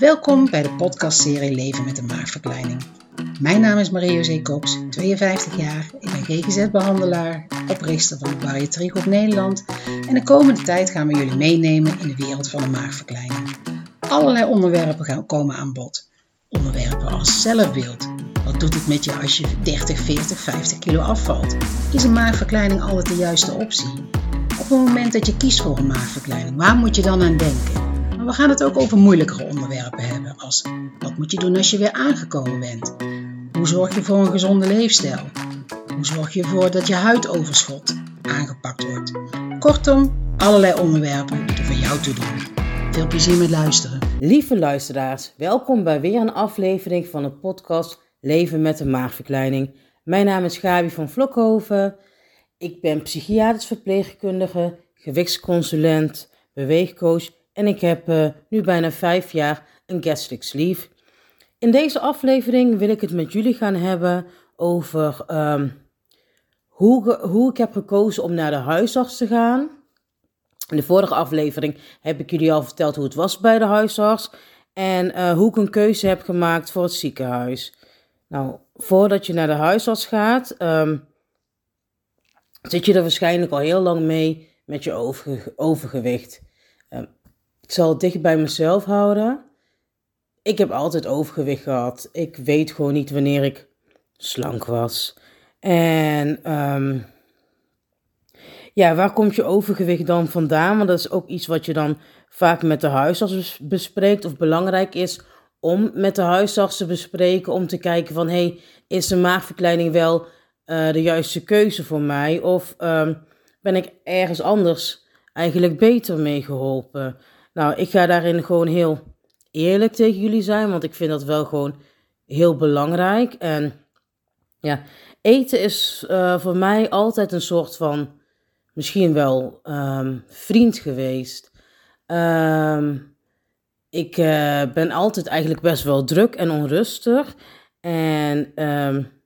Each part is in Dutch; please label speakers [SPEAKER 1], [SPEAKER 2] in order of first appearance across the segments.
[SPEAKER 1] Welkom bij de podcastserie Leven met een maagverkleining. Mijn naam is Marie-José Kops, 52 jaar. Ik ben GGZ-behandelaar, oprichter van Bariatriek op Nederland. En de komende tijd gaan we jullie meenemen in de wereld van de maagverkleining. Allerlei onderwerpen gaan komen aan bod. Onderwerpen als zelfbeeld. Wat doet het met je als je 30, 40, 50 kilo afvalt? Is een maagverkleining altijd de juiste optie? Op het moment dat je kiest voor een maagverkleining, waar moet je dan aan denken? We gaan het ook over moeilijkere onderwerpen hebben, als wat moet je doen als je weer aangekomen bent? Hoe zorg je voor een gezonde leefstijl? Hoe zorg je ervoor dat je huidoverschot aangepakt wordt? Kortom, allerlei onderwerpen die voor jou toe doen. Veel plezier met luisteren.
[SPEAKER 2] Lieve luisteraars, welkom bij weer een aflevering van de podcast Leven met een maagverkleining. Mijn naam is Gabi van Vlokhoven. Ik ben psychiatrisch verpleegkundige, gewichtsconsulent, beweegcoach en ik heb uh, nu bijna vijf jaar een gastric sleeve. In deze aflevering wil ik het met jullie gaan hebben over um, hoe, hoe ik heb gekozen om naar de huisarts te gaan. In de vorige aflevering heb ik jullie al verteld hoe het was bij de huisarts en uh, hoe ik een keuze heb gemaakt voor het ziekenhuis. Nou, voordat je naar de huisarts gaat, um, zit je er waarschijnlijk al heel lang mee met je over, overgewicht. Ik zal het dicht bij mezelf houden. Ik heb altijd overgewicht gehad. Ik weet gewoon niet wanneer ik slank was. En um, ja, waar komt je overgewicht dan vandaan? Want dat is ook iets wat je dan vaak met de huisarts bespreekt. Of belangrijk is om met de huisarts te bespreken. Om te kijken van, hey, is een maagverkleining wel uh, de juiste keuze voor mij? Of um, ben ik ergens anders eigenlijk beter mee geholpen? Nou, ik ga daarin gewoon heel eerlijk tegen jullie zijn, want ik vind dat wel gewoon heel belangrijk. En ja, eten is uh, voor mij altijd een soort van, misschien wel um, vriend geweest. Um, ik uh, ben altijd eigenlijk best wel druk en onrustig. En um,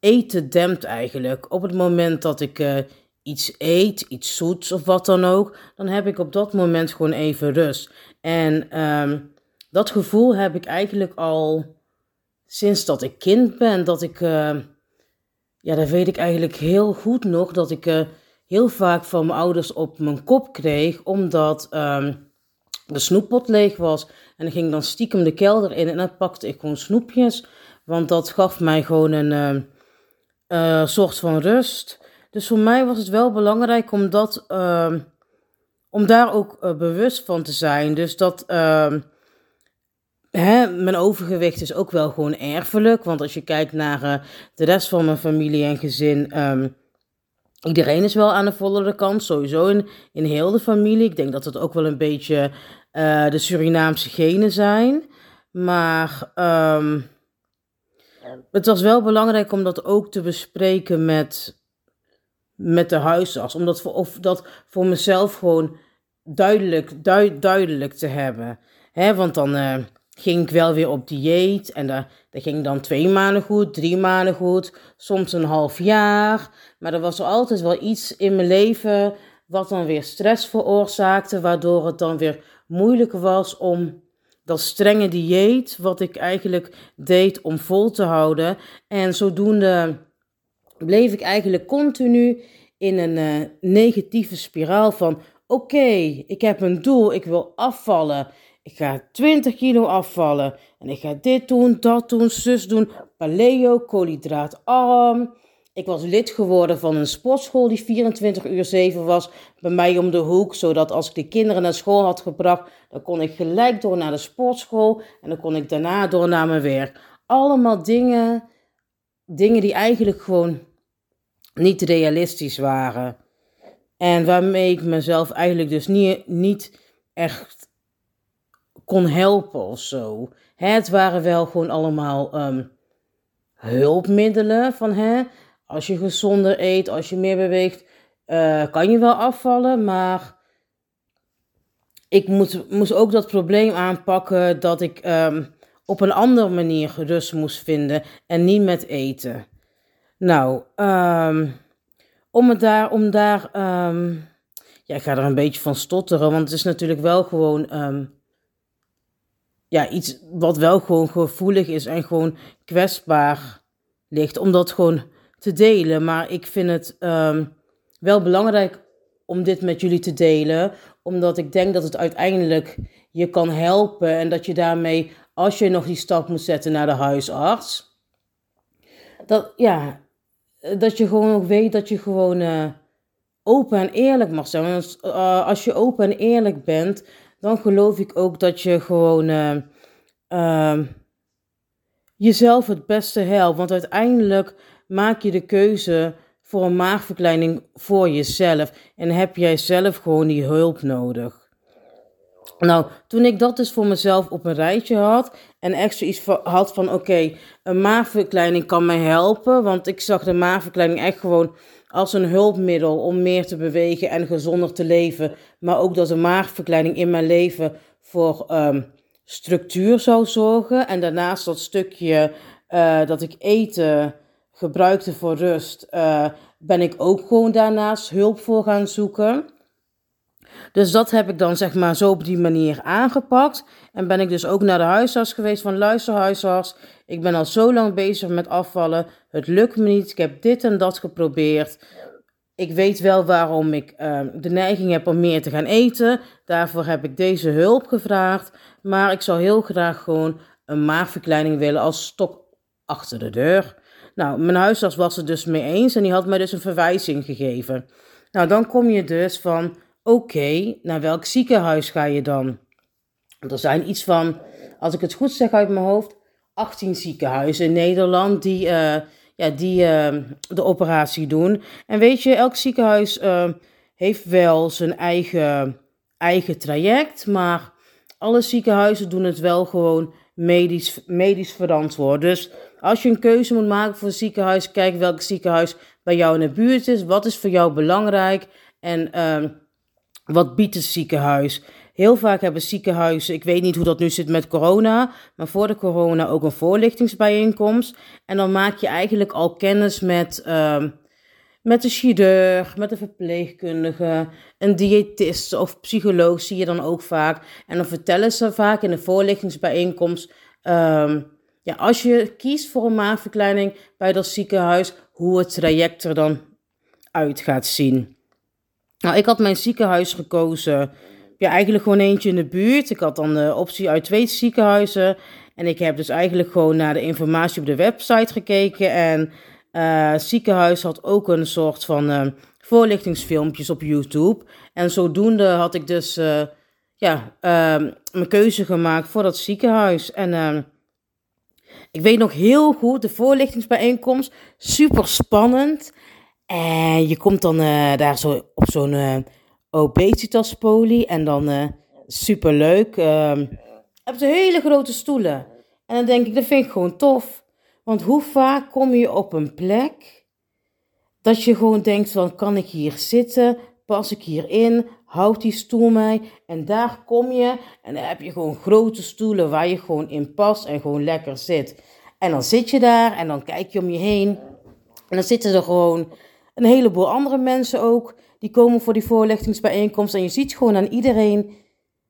[SPEAKER 2] eten dempt eigenlijk. Op het moment dat ik uh, iets eet, iets zoets of wat dan ook, dan heb ik op dat moment gewoon even rust. En um, dat gevoel heb ik eigenlijk al sinds dat ik kind ben. Dat ik, uh, ja, dat weet ik eigenlijk heel goed nog, dat ik uh, heel vaak van mijn ouders op mijn kop kreeg, omdat um, de snoeppot leeg was. En ik ging dan stiekem de kelder in en dan pakte ik gewoon snoepjes. Want dat gaf mij gewoon een uh, soort van rust. Dus voor mij was het wel belangrijk om, dat, uh, om daar ook uh, bewust van te zijn. Dus dat uh, hè, mijn overgewicht is ook wel gewoon erfelijk. Want als je kijkt naar uh, de rest van mijn familie en gezin. Um, iedereen is wel aan de volle kant, sowieso in, in heel de familie. Ik denk dat het ook wel een beetje uh, de Surinaamse genen zijn. Maar het was wel belangrijk om dat ook te bespreken met met de huisarts. Om dat voor, of dat voor mezelf gewoon duidelijk, duid, duidelijk te hebben. He, want dan uh, ging ik wel weer op dieet. En dat, dat ging dan twee maanden goed, drie maanden goed. Soms een half jaar. Maar er was altijd wel iets in mijn leven wat dan weer stress veroorzaakte. Waardoor het dan weer moeilijker was om dat strenge dieet, wat ik eigenlijk deed om vol te houden. En zodoende bleef ik eigenlijk continu in een uh, negatieve spiraal van: oké, ik heb een doel, ik wil afvallen. Ik ga 20 kilo afvallen. En ik ga dit doen, dat doen, zus doen. Paleo, koolhydraatarm. Ik was lid geworden van een sportschool die 24 uur 7 was bij mij om de hoek. Zodat als ik de kinderen naar school had gebracht, dan kon ik gelijk door naar de sportschool. En dan kon ik daarna door naar mijn werk. Allemaal dingen, dingen die eigenlijk gewoon niet realistisch waren. En waarmee ik mezelf eigenlijk dus niet, niet echt kon helpen of zo. Het waren wel gewoon allemaal um, hulpmiddelen van hè, als je gezonder eet, als je meer beweegt, uh, kan je wel afvallen, maar ik moet, moest ook dat probleem aanpakken dat ik um, op een andere manier rust moest vinden en niet met eten. Nou, um, om, het daar, om daar, um, ja, ik ga er een beetje van stotteren, want het is natuurlijk wel gewoon, um, ja, iets wat wel gewoon gevoelig is en gewoon kwetsbaar ligt. Om dat gewoon te delen. Maar ik vind het ehm, wel belangrijk om dit met jullie te delen. Omdat ik denk dat het uiteindelijk je kan helpen. En dat je daarmee, als je nog die stap moet zetten naar de huisarts. Dat, ja, dat je gewoon ook weet dat je gewoon uh, open en eerlijk mag zijn. Want uh, als je open en eerlijk bent, dan geloof ik ook dat je gewoon uh, jezelf het beste helpt. Want uiteindelijk maak je de keuze voor een maagverkleining voor jezelf. En heb jij zelf gewoon die hulp nodig. Nou, toen ik dat dus voor mezelf op een rijtje had en echt zoiets had van oké, een maagverkleining kan mij helpen, want ik zag de maagverkleining echt gewoon als een hulpmiddel om meer te bewegen en gezonder te leven, maar ook dat de maagverkleining in mijn leven voor ehm, structuur zou zorgen en daarnaast dat stukje uh, dat ik eten gebruikte voor rust, uh, ben ik ook gewoon daarnaast hulp voor gaan zoeken. Dus dat heb ik dan zeg maar zo op die manier aangepakt. En ben ik dus ook naar de huisarts geweest van luister huisarts, ik ben al zo lang bezig met afvallen. Het lukt me niet. Ik heb dit en dat geprobeerd. Ik weet wel waarom ik uh, de neiging heb om meer te gaan eten. Daarvoor heb ik deze hulp gevraagd. Maar ik zou heel graag gewoon een maagverkleining willen als stok achter de deur. Nou, mijn huisarts was het dus mee eens en die had mij dus een verwijzing gegeven. Nou, dan kom je dus van Oké, naar welk ziekenhuis ga je dan? Er zijn iets van, als ik het goed zeg uit mijn hoofd, 18 ziekenhuizen in Nederland die, uh, ja, die uh, de operatie doen. En weet je, elk ziekenhuis uh, heeft wel zijn eigen, eigen traject, maar alle ziekenhuizen doen het wel gewoon medisch, medisch verantwoord. Dus als je een keuze moet maken voor een ziekenhuis, kijk welk ziekenhuis bij jou in de buurt is. Wat is voor jou belangrijk? En ehm, wat biedt het ziekenhuis? Heel vaak hebben ziekenhuizen, ik weet niet hoe dat nu zit met corona, maar voor de corona ook een voorlichtingsbijeenkomst. En dan maak je eigenlijk al kennis met, uh, met de chirurg, met de verpleegkundige, een diëtist of psycholoog zie je dan ook vaak. En dan vertellen ze vaak in de voorlichtingsbijeenkomst, uh, ja, als je kiest voor een maagverkleining bij dat ziekenhuis, hoe het traject er dan uit gaat zien. Nou, ik had mijn ziekenhuis gekozen. Ja, eigenlijk gewoon eentje in de buurt. Ik had dan de optie uit twee ziekenhuizen. En ik heb dus eigenlijk gewoon naar de informatie op de website gekeken. En uh, ziekenhuis had ook een soort van uh, voorlichtingsfilmpjes op YouTube. En zodoende had ik dus uh, ja, mijn keuze gemaakt voor dat ziekenhuis. En ik weet nog heel goed, de voorlichtingsbijeenkomst, super spannend. En je komt dan uh, daar zo op zo'n uh, obesitaspolie en dan uh, superleuk. Uh, heb ze hele grote stoelen. En dan denk ik, dat vind ik gewoon tof. Want hoe vaak kom je op een plek dat je gewoon denkt van, kan ik hier zitten? Pas ik hierin? Houdt die stoel mij? En daar kom je en dan heb je gewoon grote stoelen waar je gewoon in past en gewoon lekker zit. En dan zit je daar en dan kijk je om je heen. En dan zitten er gewoon een heleboel andere mensen ook. Die komen voor die voorlichtingsbijeenkomst. En je ziet gewoon aan iedereen.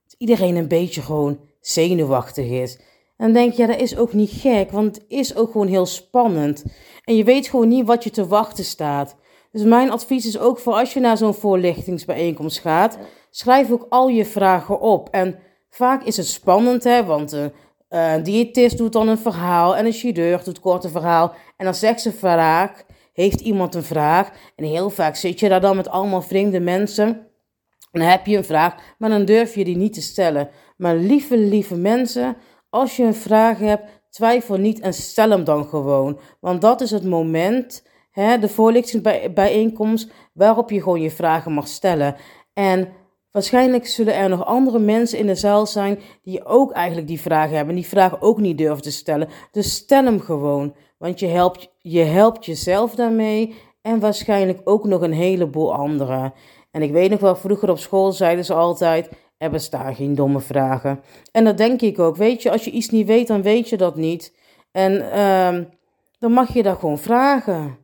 [SPEAKER 2] Dat iedereen een beetje gewoon zenuwachtig is. En dan denk je, ja, dat is ook niet gek. Want het is ook gewoon heel spannend. En je weet gewoon niet wat je te wachten staat. Dus mijn advies is ook voor als je naar zo'n voorlichtingsbijeenkomst gaat. Schrijf ook al je vragen op. En vaak is het spannend, hè. Want een, een diëtist doet dan een verhaal. En een chirurg doet kort een verhaal. En dan zegt ze vaak heeft iemand een vraag. En heel vaak zit je daar dan met allemaal vreemde mensen. En dan heb je een vraag, maar dan durf je die niet te stellen. Maar lieve, lieve mensen, als je een vraag hebt, twijfel niet en stel hem dan gewoon. Want dat is het moment, hè, de voorlichtingsbijeenkomst, waarop je gewoon je vragen mag stellen. En waarschijnlijk zullen er nog andere mensen in de zaal zijn die ook eigenlijk die vragen hebben. En die vragen ook niet durven te stellen. Dus stel hem gewoon. Want je helpt, je helpt jezelf daarmee en waarschijnlijk ook nog een heleboel anderen. En ik weet nog wel, vroeger op school zeiden ze altijd: er bestaan geen domme vragen. En dat denk ik ook. Weet je, als je iets niet weet, dan weet je dat niet. En uh, dan mag je dat gewoon vragen.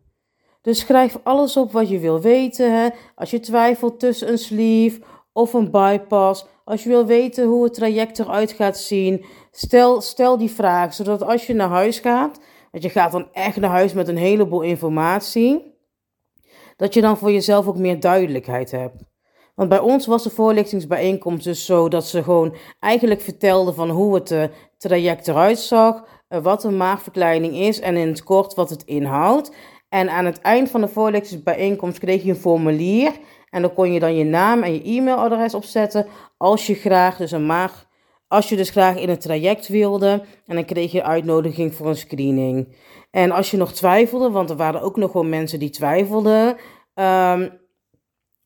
[SPEAKER 2] Dus schrijf alles op wat je wil weten. Als je twijfelt tussen een sleeve of een bypass. Als je wil weten hoe het traject eruit gaat zien, stel, stel die vraag. Zodat als je naar huis gaat, want je gaat dan echt naar huis met een heleboel informatie, dat je dan voor jezelf ook meer duidelijkheid hebt. Want bij ons was de voorlichtingsbijeenkomst dus zo dat ze gewoon eigenlijk vertelden van hoe het uh, traject eruit zag, uh, wat een maagverkleining is en in het kort wat het inhoudt. En aan het eind van de voorlichtingsbijeenkomst kreeg je een formulier en dan kon je dan je naam en je e-mailadres opzetten als je graag dus een maag, als je dus graag in het traject wilde. En dan kreeg je uitnodiging voor een screening. En als je nog twijfelde, want er waren ook nog wel mensen die twijfelden. Um,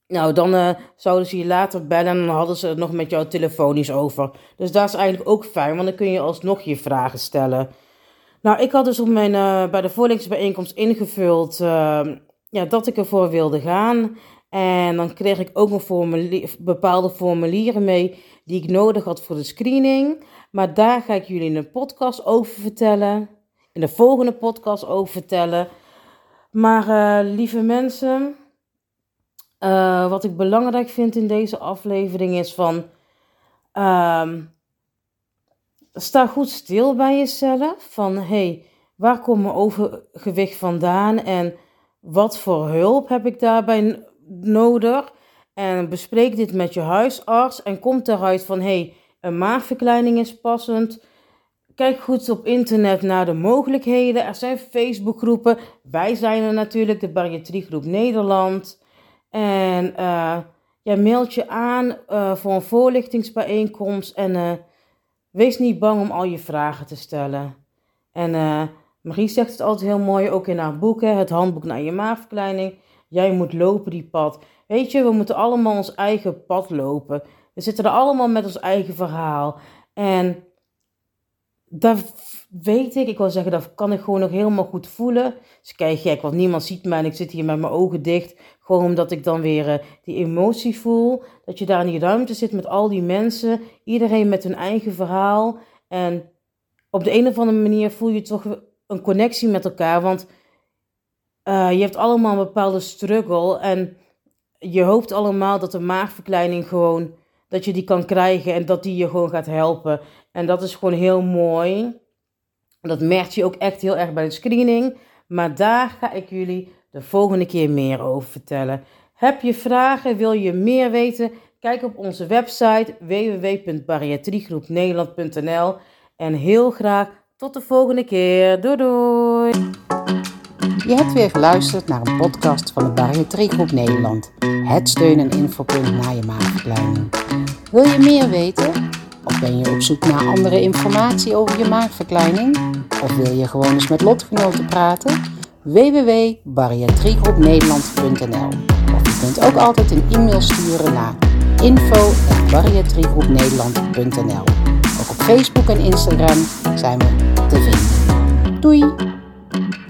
[SPEAKER 2] nou, dan uh, zouden ze je later bellen en dan hadden ze het nog met jou telefonisch over. Dus dat is eigenlijk ook fijn, want dan kun je alsnog je vragen stellen. Nou, ik had dus op mijn, uh, bij de voorlichtingsbijeenkomst ingevuld uh, ja, dat ik ervoor wilde gaan. En dan kreeg ik ook nog formulier, bepaalde formulieren mee die ik nodig had voor de screening. Maar daar ga ik jullie in een podcast over vertellen. In de volgende podcast over vertellen. Maar uh, lieve mensen, uh, wat ik belangrijk vind in deze aflevering is van. Uh, sta goed stil bij jezelf. Van hé, hey, waar komt mijn overgewicht vandaan en wat voor hulp heb ik daarbij nodig. En bespreek dit met je huisarts en komt eruit van hey, een maagverkleining is passend. Kijk goed op internet naar de mogelijkheden. Er zijn Facebookgroepen. Wij zijn er natuurlijk, de Bariatriegroep Nederland. En uh, ja, meld je aan uh, voor een voorlichtingsbijeenkomst. En uh, wees niet bang om al je vragen te stellen. En Marie zegt het altijd heel mooi, ook in haar boeken, het handboek naar je maagverkleining. Jij moet lopen die pad. Weet je, we moeten allemaal ons eigen pad lopen. We zitten er allemaal met ons eigen verhaal. En daar weet ik, ik wil zeggen, dat kan ik gewoon nog helemaal goed voelen. Dus kijk gek, want niemand ziet mij en ik zit hier met mijn ogen dicht. Gewoon omdat ik dan weer uh, die emotie voel. Dat je daar in die ruimte zit met al die mensen. Iedereen met hun eigen verhaal. En op de een of andere manier voel je toch een connectie met elkaar. Want uh, je hebt allemaal een bepaalde struggle en je hoopt allemaal dat de maagverkleining gewoon, dat je die kan krijgen en dat die je gewoon gaat helpen. En dat is gewoon heel mooi. Dat merk je ook echt heel erg bij de screening. Maar daar ga ik jullie de volgende keer meer over vertellen. Heb je vragen? Wil je meer weten? Kijk op onze website www.bariatriegroepnederland.nl En heel graag tot de volgende keer. Doei doei!
[SPEAKER 1] Je hebt weer geluisterd naar een podcast van de Bariatriegroep Nederland. Het steun- en infopunt na je maagverkleining. Wil je meer weten? Of ben je op zoek naar andere informatie over je maagverkleining? Of wil je gewoon eens met lotgenoten praten? www.bariatriegroepnederland.nl Of je kunt ook altijd een e-mail sturen naar info.bariatriegroepnederland.nl Ook op Facebook en Instagram zijn we te vinden. Doei!